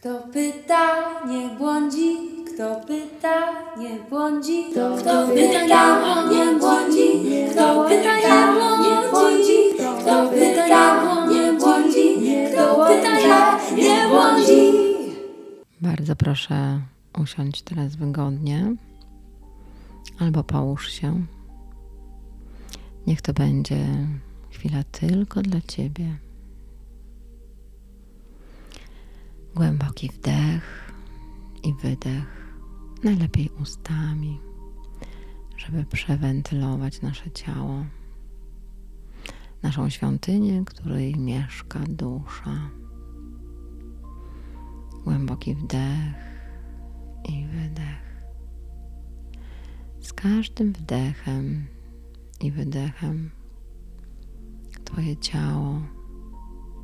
Kto pyta, nie błądzi, kto pyta, nie błądzi, kto, pyta, nie błądzi, kto pyta, nie błądzi, kto pyta, nie błądzi, kto pyta, nie błądzi. Bardzo proszę usiąść teraz wygodnie. Albo połóż się. Niech to będzie chwila tylko dla Ciebie. Głęboki wdech i wydech, najlepiej ustami, żeby przewentylować nasze ciało, naszą świątynię, której mieszka dusza. Głęboki wdech i wydech. Z każdym wdechem i wydechem Twoje ciało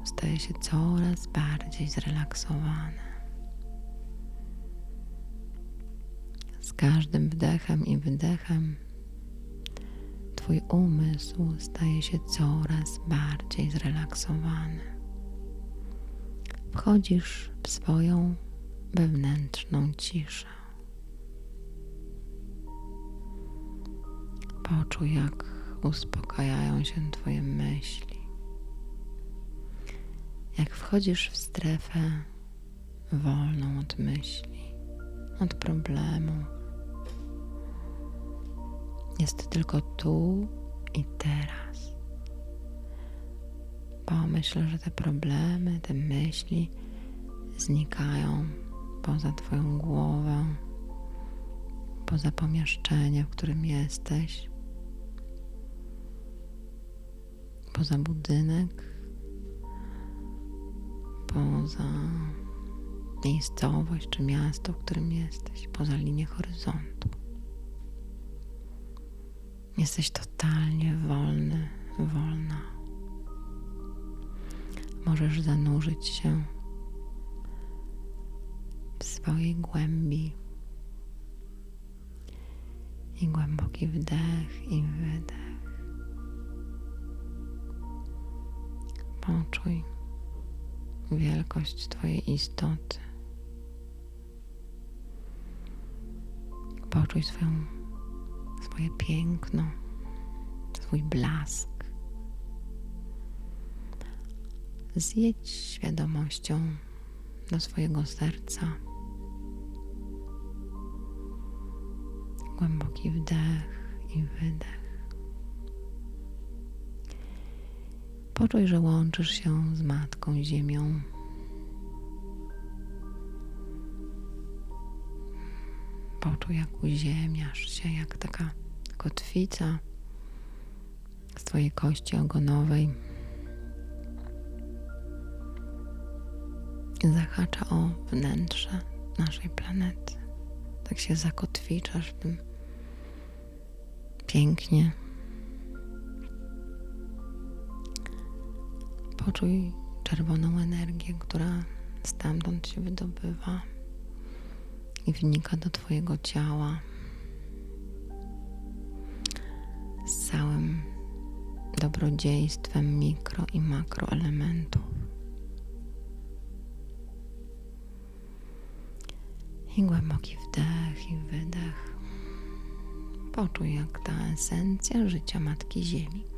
staje się coraz bardziej zrelaksowane. Z każdym wdechem i wydechem Twój umysł staje się coraz bardziej zrelaksowany. Wchodzisz w swoją wewnętrzną ciszę. Poczuj, jak uspokajają się Twoje myśli. Jak wchodzisz w strefę wolną od myśli, od problemu. Jest tylko tu i teraz. Pomyśl, że te problemy, te myśli znikają poza Twoją głowę, poza pomieszczenie, w którym jesteś, poza budynek, poza miejscowość czy miasto, w którym jesteś, poza linię horyzontu. Jesteś totalnie wolny, wolna. Możesz zanurzyć się w swojej głębi i głęboki wdech i wydech. Poczuj wielkość Twojej istoty. Poczuj swoją, swoje piękno, swój blask. Zjedź świadomością do swojego serca. Głęboki wdech i wydech. Poczuj, że łączysz się z Matką Ziemią. Poczuj, jak uziemiasz się, jak taka kotwica z Twojej kości ogonowej zahacza o wnętrze naszej planety. Tak się zakotwiczasz w tym pięknie Poczuj czerwoną energię, która stamtąd się wydobywa i wnika do Twojego ciała z całym dobrodziejstwem mikro i makroelementów. I głęboki wdech i wydech. Poczuj, jak ta esencja życia Matki Ziemi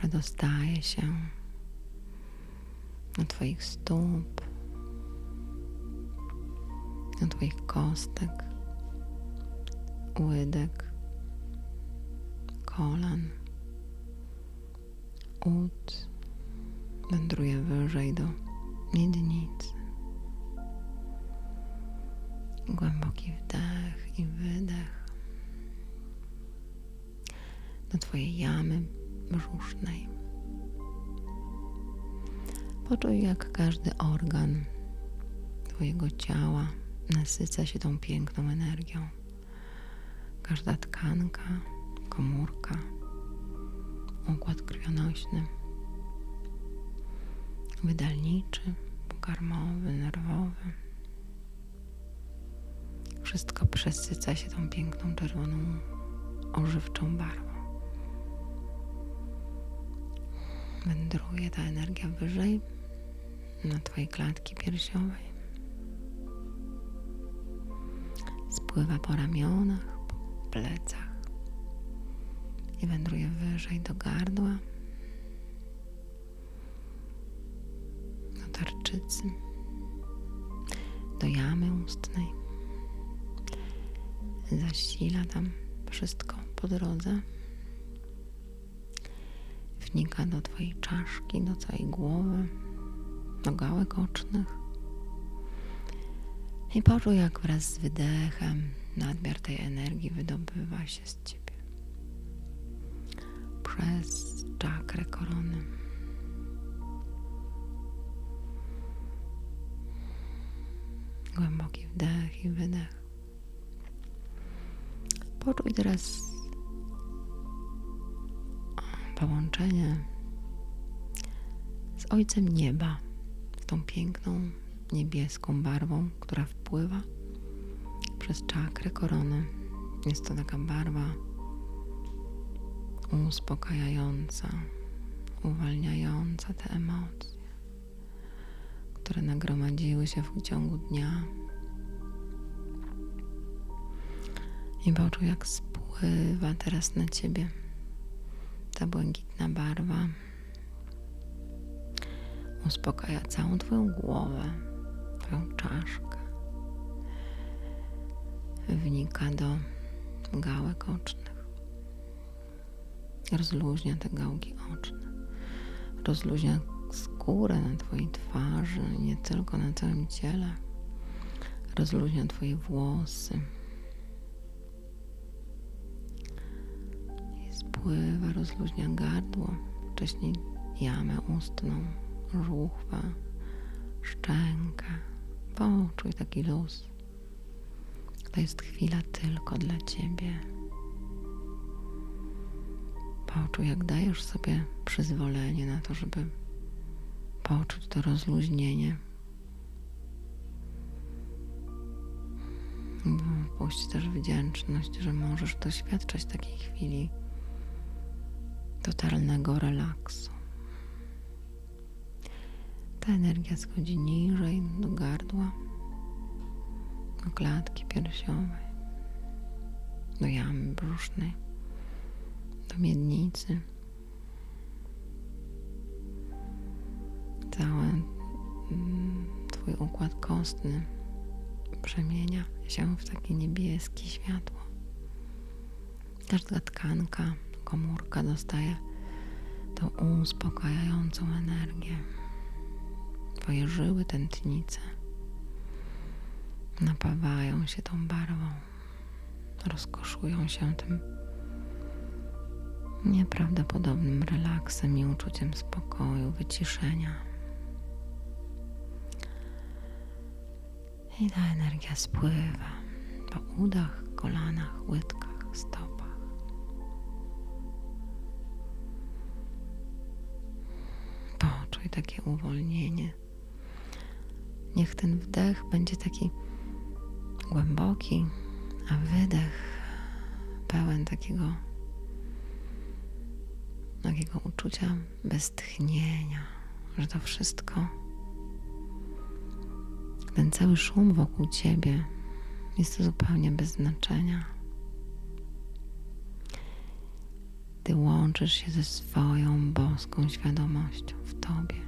przedostaje się do Twoich stóp, do Twoich kostek, łydek, kolan, ud, wędruje wyżej do miednicy. Głęboki wdech i wydech do Twojej jamy brzusznej. Poczuj, jak każdy organ Twojego ciała nasyca się tą piękną energią. Każda tkanka, komórka, układ krwionośny, wydalniczy, pokarmowy, nerwowy. Wszystko przesyca się tą piękną czerwoną, ożywczą barwą. Wędruje ta energia wyżej na Twojej klatki piersiowej. Spływa po ramionach, po plecach i wędruje wyżej do gardła, do tarczycy, do jamy ustnej. Zasila tam wszystko po drodze. Wnika do Twojej czaszki, do całej głowy, do gałek ocznych. I poczuj, jak wraz z wydechem nadmiar tej energii wydobywa się z Ciebie przez czakrę korony. Głęboki wdech i wydech. Poczuj teraz połączenie z Ojcem Nieba, z tą piękną niebieską barwą, która wpływa przez czakrę korony. Jest to taka barwa uspokajająca, uwalniająca te emocje, które nagromadziły się w ciągu dnia. I poczuj, jak spływa teraz na ciebie ta błękitna barwa. Uspokaja całą Twoją głowę, Twoją czaszkę. Wnika do gałek ocznych rozluźnia te gałki oczne, rozluźnia skórę na Twojej twarzy, nie tylko na całym ciele, rozluźnia Twoje włosy. Spływa, rozluźnia gardło, wcześniej jamę ustną, żuchwę, szczękę. Poczuj taki luz. To jest chwila tylko dla Ciebie. Poczuj, jak dajesz sobie przyzwolenie na to, żeby poczuć to rozluźnienie. Puść też wdzięczność, że możesz doświadczać takiej chwili totalnego relaksu. Ta energia schodzi niżej do gardła, do klatki piersiowej, do jamy brzusznej do miednicy. Cały mm, Twój układ kostny przemienia się w takie niebieskie światło. Każda tkanka, komórka dostaje tą uspokajającą energię. Twoje żyły, tętnice napawają się tą barwą, rozkoszują się tym nieprawdopodobnym relaksem i uczuciem spokoju, wyciszenia. I ta energia spływa po udach, kolanach, łydkach, stopach. Poczuj takie uwolnienie. Niech ten wdech będzie taki głęboki, a wydech pełen takiego takiego uczucia beztchnienia, że to wszystko, ten cały szum wokół ciebie jest zupełnie bez znaczenia. Ty łączysz się ze swoją boską świadomością w tobie.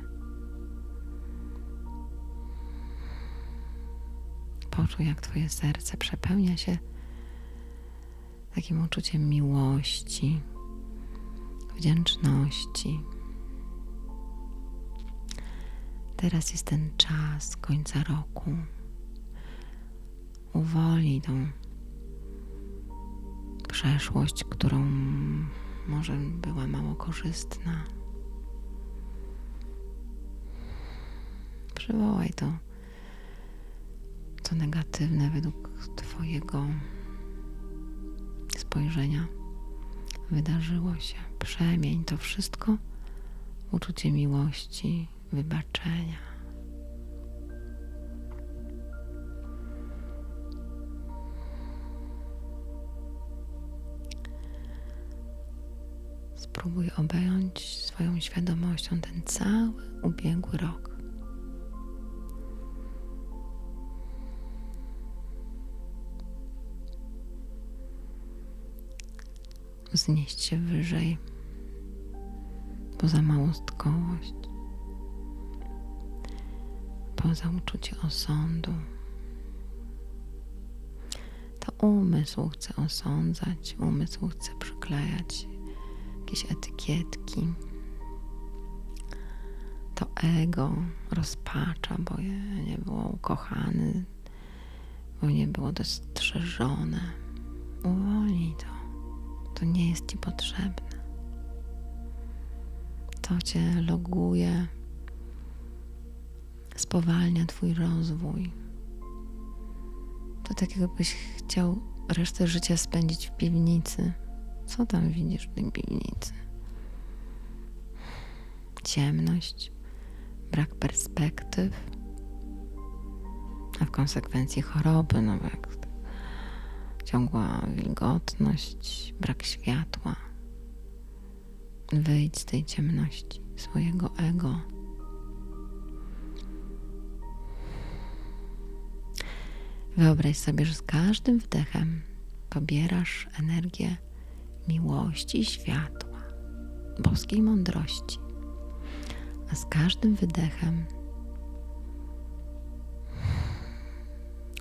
Poczuj, jak Twoje serce przepełnia się takim uczuciem miłości, wdzięczności. Teraz jest ten czas końca roku. Uwolnij tą przeszłość, którą może była mało korzystna. Przywołaj to, co negatywne według Twojego spojrzenia wydarzyło się. Przemień to wszystko uczucie miłości, wybaczenia. spróbuj objąć swoją świadomością ten cały ubiegły rok. Znieść się wyżej poza małostkowość, poza uczucie osądu. To umysł chce osądzać, umysł chce przyklejać jakieś etykietki. To ego rozpacza, bo nie było ukochany, bo nie było dostrzeżone. Uwolnij to. To nie jest ci potrzebne. To cię loguje, spowalnia twój rozwój. To tak jakbyś chciał resztę życia spędzić w piwnicy. Co tam widzisz w tej piwnicy? Ciemność, brak perspektyw, a w konsekwencji choroby, no jak ciągła wilgotność, brak światła. Wyjdź z tej ciemności swojego ego. Wyobraź sobie, że z każdym wdechem pobierasz energię miłości światła, boskiej mądrości, a z każdym wydechem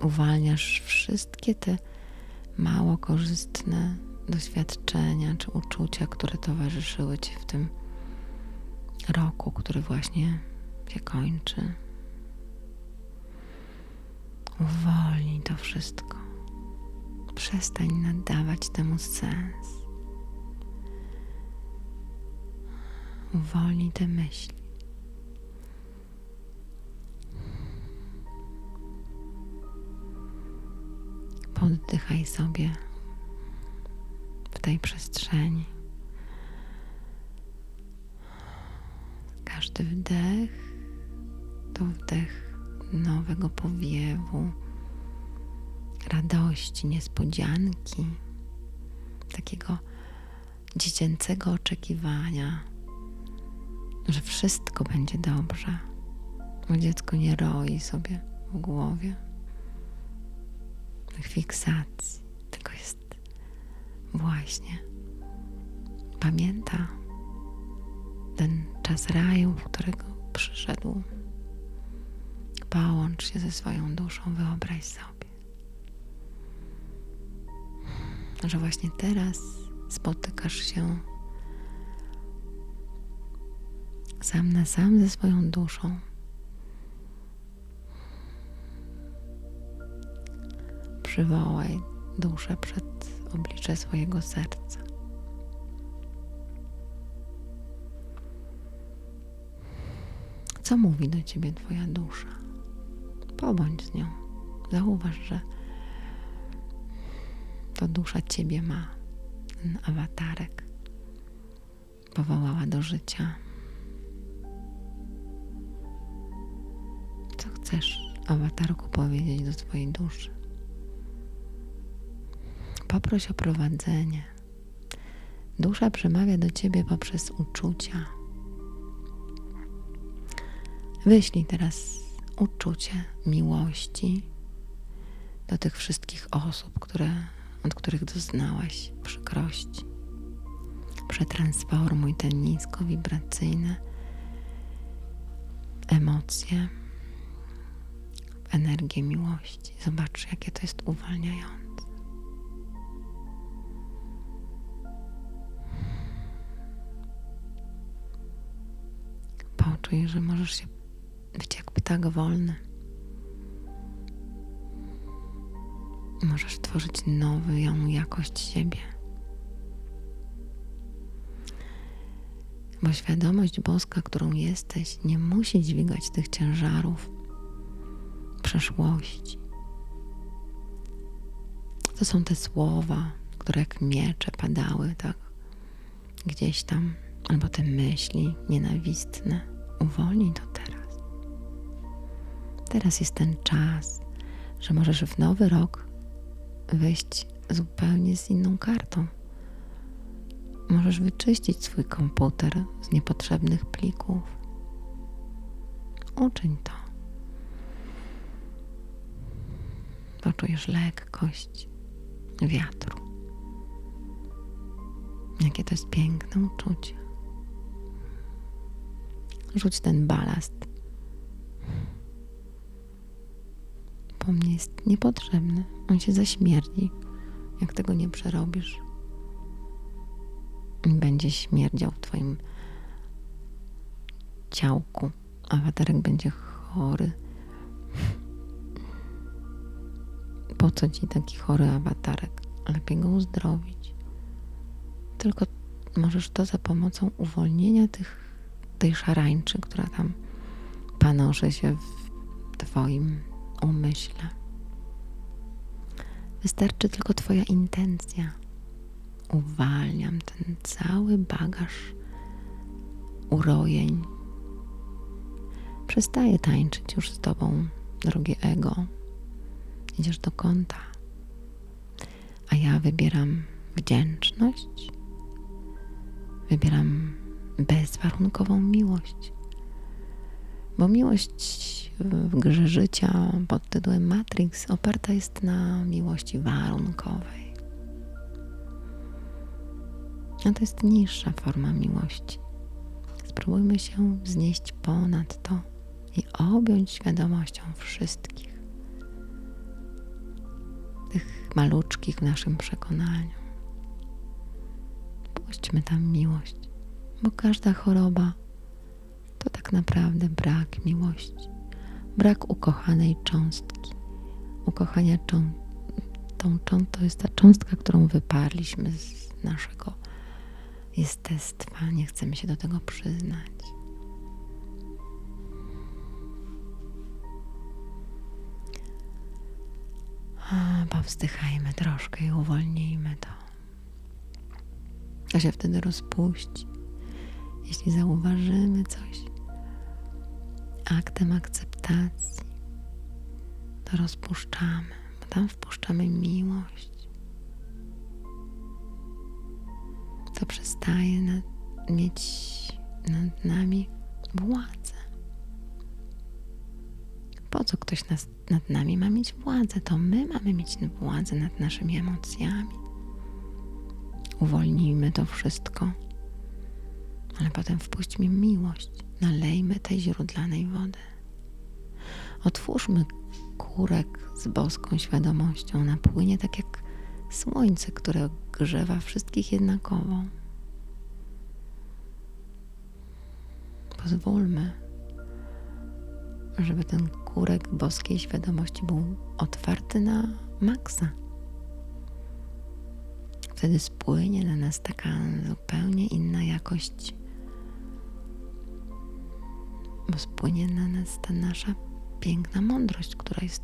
uwalniasz wszystkie te mało korzystne doświadczenia czy uczucia, które towarzyszyły Ci w tym roku, który właśnie się kończy. Uwolnij to wszystko. Przestań nadawać temu sens. Uwolnij te myśli. Oddychaj sobie w tej przestrzeni. Każdy wdech to wdech nowego powiewu, radości, niespodzianki, takiego dziecięcego oczekiwania, że wszystko będzie dobrze, bo dziecko nie roi sobie w głowie. Fiksacji, tylko jest właśnie. Pamięta ten czas raju, w którego przyszedł. Połącz się ze swoją duszą, wyobraź sobie, że właśnie teraz spotykasz się sam na sam ze swoją duszą. przywołaj duszę przed oblicze swojego serca. Co mówi do ciebie Twoja dusza? Pobądź z nią. Zauważ, że to dusza Ciebie ma, ten awatarek. Powołała do życia. Chcesz, awatarku, powiedzieć do swojej duszy? Poproś o prowadzenie. Dusza przemawia do ciebie poprzez uczucia. Wyślij teraz uczucie miłości do tych wszystkich osób, które, od których doznałaś przykrości. Przetransformuj te nisko-wibracyjne emocje w energię miłości. Zobacz, jakie to jest uwalniające. Poczuj, że możesz się być jak ptak wolny. Możesz tworzyć nową jakość siebie. Bo świadomość boska, którą jesteś, nie musi dźwigać tych ciężarów przeszłości. To są te słowa, które jak miecze padały, tak? Gdzieś tam, albo te myśli nienawistne Uwolnij to teraz. Teraz jest ten czas, że możesz w nowy rok wyjść zupełnie z inną kartą. Możesz wyczyścić swój komputer z niepotrzebnych plików. Uczyń to. Poczujesz lekkość wiatru. Jakie to jest piękne uczucie. Rzuć ten balast. Po mnie jest niepotrzebny. On się zaśmierdzi, jak tego nie przerobisz. Będzie śmierdział w twoim ciałku. Awatarek będzie chory. Po co ci taki chory awatarek? Lepiej go uzdrowić. Tylko możesz to za pomocą uwolnienia tych, tej szarańczy, która tam panoszy się w twoim umyśle. Wystarczy tylko twoja intencja. Uwalniam ten cały bagaż urojeń, Przestaję tańczyć już z tobą, drogie ego. Idziesz do kąta, a ja wybieram wdzięczność, wybieram bezwarunkową miłość. Bo miłość w grze życia pod tytułem Matrix oparta jest na miłości warunkowej. A to jest niższa forma miłości. Spróbujmy się wznieść ponad to i objąć świadomością wszystkich maluczkich w naszym przekonaniu. Puśćmy tam miłość, bo każda choroba to tak naprawdę brak miłości, brak ukochanej cząstki. Ukochania cząstki tą to jest ta cząstka, którą wyparliśmy z naszego jestestwa. Nie chcemy się do tego przyznać. Powzdychajmy troszkę i uwolnijmy to. To się wtedy rozpuści. Jeśli zauważymy coś aktem akceptacji, to rozpuszczamy, bo tam wpuszczamy miłość. To przestaje nad, mieć nad nami władzę. Po co ktoś nas, nad nami ma mieć władzę? To my mamy mieć władzę nad naszymi emocjami. Uwolnijmy to wszystko, ale potem wpuśćmy miłość, nalejmy tej źródlanej wody. Otwórzmy kurek z boską świadomością, napłynie tak jak słońce, które grzewa wszystkich jednakowo. Pozwólmy, żeby ten kurek boskiej świadomości był otwarty na maksa. Wtedy spłynie na nas taka zupełnie inna jakość, bo spłynie na nas ta nasza piękna mądrość, która jest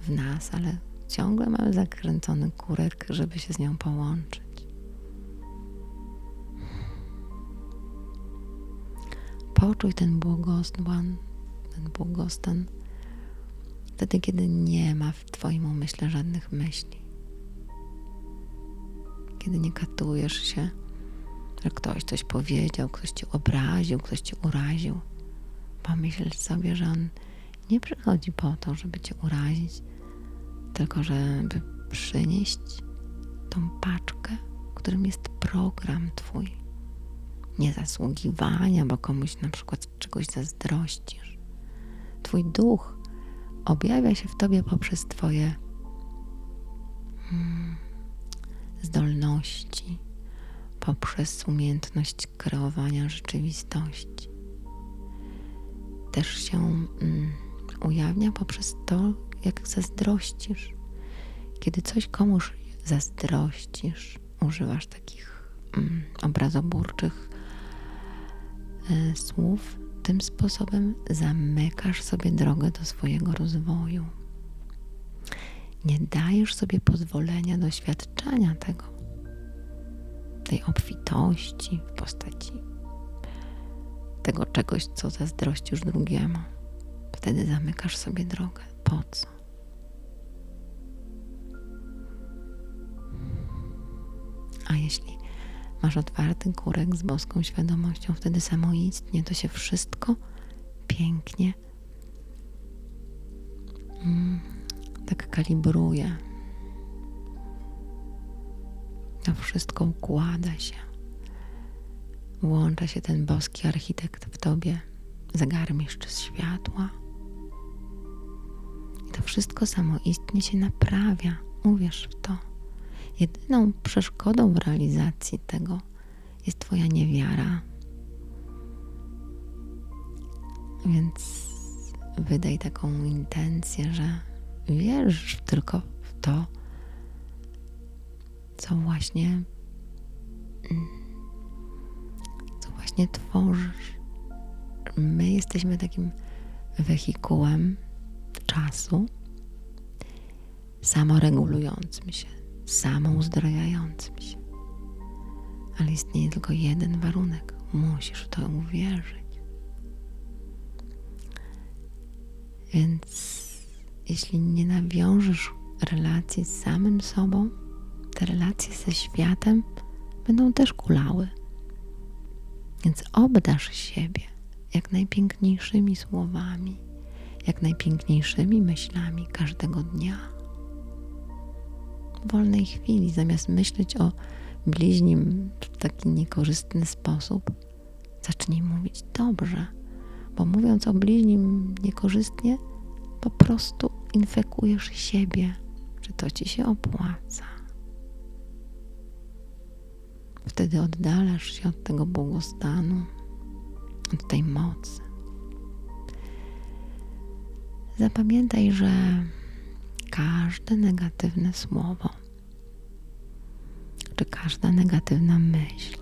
w nas, ale ciągle mamy zakręcony kurek, żeby się z nią połączyć. Poczuj ten błogostan, ten błogostan wtedy, kiedy nie ma w Twoim umyśle żadnych myśli. Kiedy nie katujesz się, że ktoś coś powiedział, ktoś Cię obraził, ktoś Cię uraził. Pomyśl sobie, że On nie przychodzi po to, żeby Cię urazić, tylko żeby przynieść tą paczkę, w którym jest program Twój. Niezasługiwania, bo komuś na przykład czegoś zazdrościsz. Twój duch objawia się w tobie poprzez Twoje hmm, zdolności, poprzez umiejętność kreowania rzeczywistości. Też się hmm, ujawnia poprzez to, jak zazdrościsz. Kiedy coś komuś zazdrościsz, używasz takich hmm, obrazoburczych y, słów, tym sposobem zamykasz sobie drogę do swojego rozwoju. Nie dajesz sobie pozwolenia doświadczania tego, tej obfitości w postaci tego czegoś, co zazdrościsz drugiemu. Wtedy zamykasz sobie drogę. Po co? Masz otwarty kurek z boską świadomością, wtedy samoistnie to się wszystko pięknie mm, tak kalibruje. To wszystko układa się. włącza się ten boski architekt w tobie, zegarmistrz z światła. I to wszystko samoistnie się naprawia. Uwierz w to. Jedyną przeszkodą w realizacji tego jest Twoja niewiara. Więc wydaj taką intencję, że wierzysz tylko w to, co właśnie, co właśnie tworzysz. My jesteśmy takim wehikułem czasu, samoregulującym się, samouzdrawiającym się. Ale istnieje tylko jeden warunek. Musisz w to uwierzyć. Więc jeśli nie nawiążesz relacji z samym sobą, te relacje ze światem będą też kulały. Więc obdasz siebie jak najpiękniejszymi słowami, jak najpiękniejszymi myślami każdego dnia. Wolnej chwili, zamiast myśleć o bliźnim w taki niekorzystny sposób, zacznij mówić dobrze, bo mówiąc o bliźnim niekorzystnie, po prostu infekujesz siebie, że to ci się opłaca. Wtedy oddalasz się od tego błogostanu, od tej mocy. Zapamiętaj, że każde negatywne słowo, czy każda negatywna myśl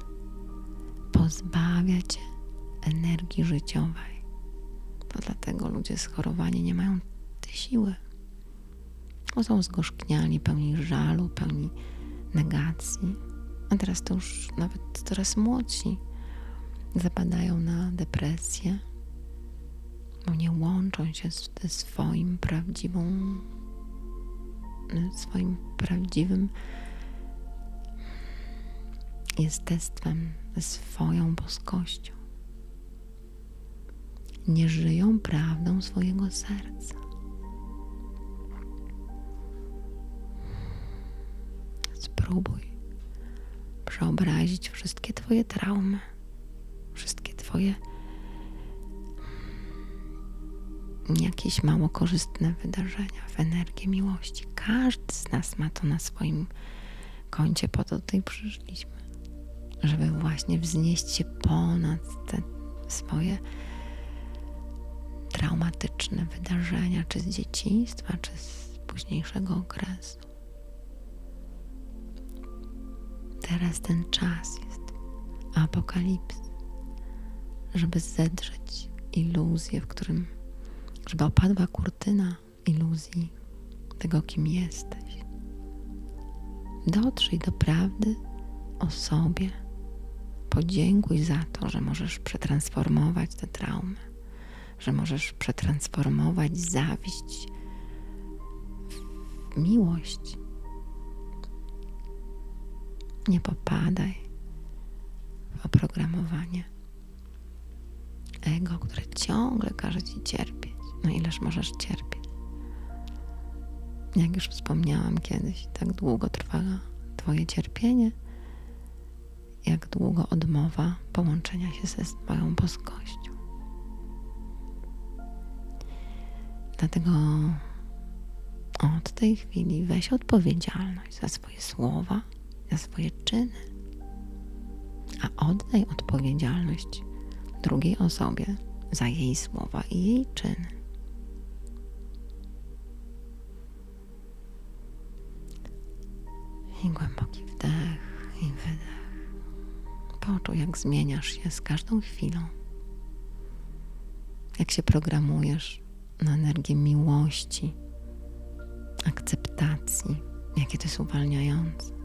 pozbawia cię energii życiowej. To dlatego ludzie schorowani nie mają tej siły. Bo są zgorzkniali, pełni żalu, pełni negacji. A teraz to już nawet coraz młodsi zapadają na depresję, bo nie łączą się z swoim prawdziwą, swoim prawdziwym jestestwem, swoją boskością. Nie żyją prawdą swojego serca. Spróbuj przeobrazić wszystkie Twoje traumy, wszystkie Twoje jakieś mało korzystne wydarzenia w energię miłości. Każdy z nas ma to na swoim koncie, po to tutaj przyszliśmy, żeby właśnie wznieść się ponad te swoje traumatyczne wydarzenia, czy z dzieciństwa, czy z późniejszego okresu. Teraz ten czas jest apokalips, żeby zedrzeć iluzję, w którym, żeby opadła kurtyna iluzji tego, kim jesteś. Dotrzyj do prawdy o sobie. Podziękuj za to, że możesz przetransformować te traumy, że możesz przetransformować zawiść w miłość, nie popadaj w oprogramowanie ego, które ciągle każe ci cierpieć. No ileż możesz cierpieć? Jak już wspomniałam kiedyś, tak długo trwa Twoje cierpienie, jak długo odmowa połączenia się ze swoją boskością. Dlatego od tej chwili weź odpowiedzialność za swoje słowa, za swoje czyny, a oddaj odpowiedzialność drugiej osobie za jej słowa i jej czyny. Poczuj, jak zmieniasz się z każdą chwilą. Jak się programujesz na energię miłości, akceptacji, jakie to jest uwalniające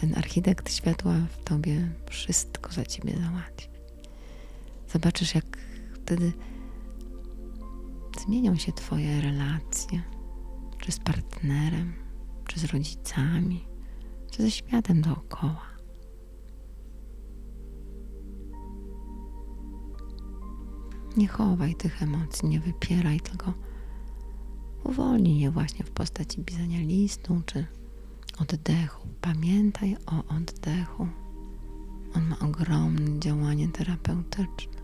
ten architekt światła w tobie wszystko za ciebie załatwi. Zobaczysz, jak wtedy zmienią się twoje relacje, czy z partnerem, czy z rodzicami, ze światem dookoła. Nie chowaj tych emocji, nie wypieraj, tylko uwolnij je właśnie w postaci pisania listu czy oddechu. Pamiętaj o oddechu. On ma ogromne działanie terapeutyczne.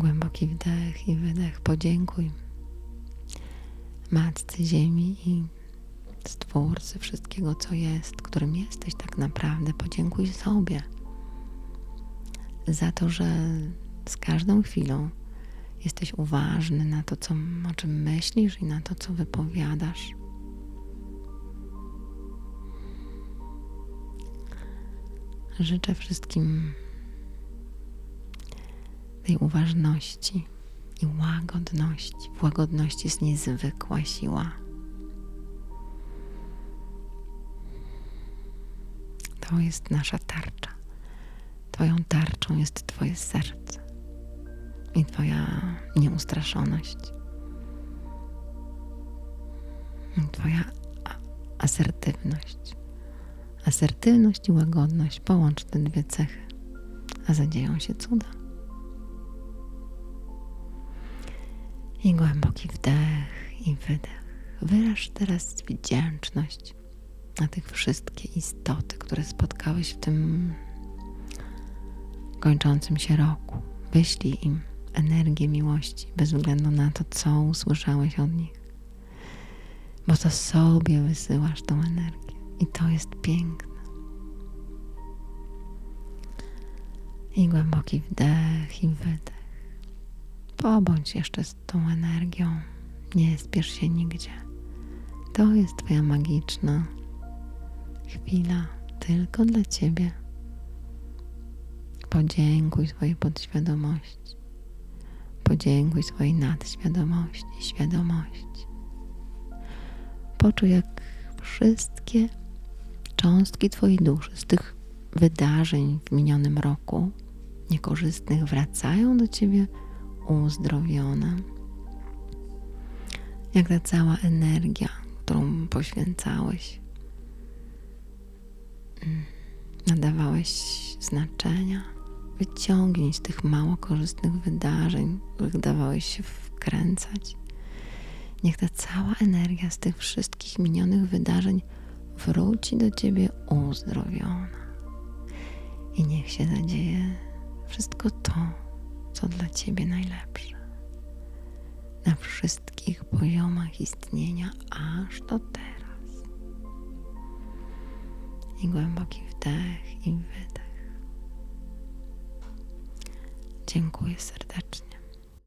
Głęboki wdech i wydech. Podziękuj Matce Ziemi i Stwórcy wszystkiego, co jest, którym jesteś tak naprawdę. Podziękuj sobie za to, że z każdą chwilą jesteś uważny na to, co, o czym myślisz i na to, co wypowiadasz. Życzę wszystkim tej uważności i łagodności. W łagodności jest niezwykła siła. To jest nasza tarcza. Twoją tarczą jest Twoje serce i Twoja nieustraszoność. Twoja asertywność. Asertywność i łagodność. Połącz te dwie cechy, a zadzieją się cuda. I głęboki wdech i wydech. Wyraź teraz wdzięczność na tych wszystkie istoty, które spotkałeś w tym kończącym się roku. Wyślij im energię miłości, bez względu na to, co usłyszałeś od nich. Bo to sobie wysyłasz tą energię i to jest piękne. I głęboki wdech i wydech. Pobądź jeszcze z tą energią. Nie spiesz się nigdzie. To jest Twoja magiczna chwila tylko dla Ciebie. Podziękuj swojej podświadomości. Podziękuj swojej nadświadomości, świadomości. Poczuj, jak wszystkie cząstki Twojej duszy z tych wydarzeń w minionym roku niekorzystnych wracają do Ciebie uzdrowione. Jak ta cała energia, którą poświęcałeś, mm, nadawałeś znaczenia, wyciągnij z tych mało korzystnych wydarzeń, których dawałeś się wkręcać. Niech ta cała energia z tych wszystkich minionych wydarzeń wróci do ciebie uzdrowiona. I niech się zadzieje wszystko to, co dla ciebie najlepsze. Na wszystkich poziomach istnienia, aż do teraz. I głęboki wdech i wydech. Dziękuję serdecznie.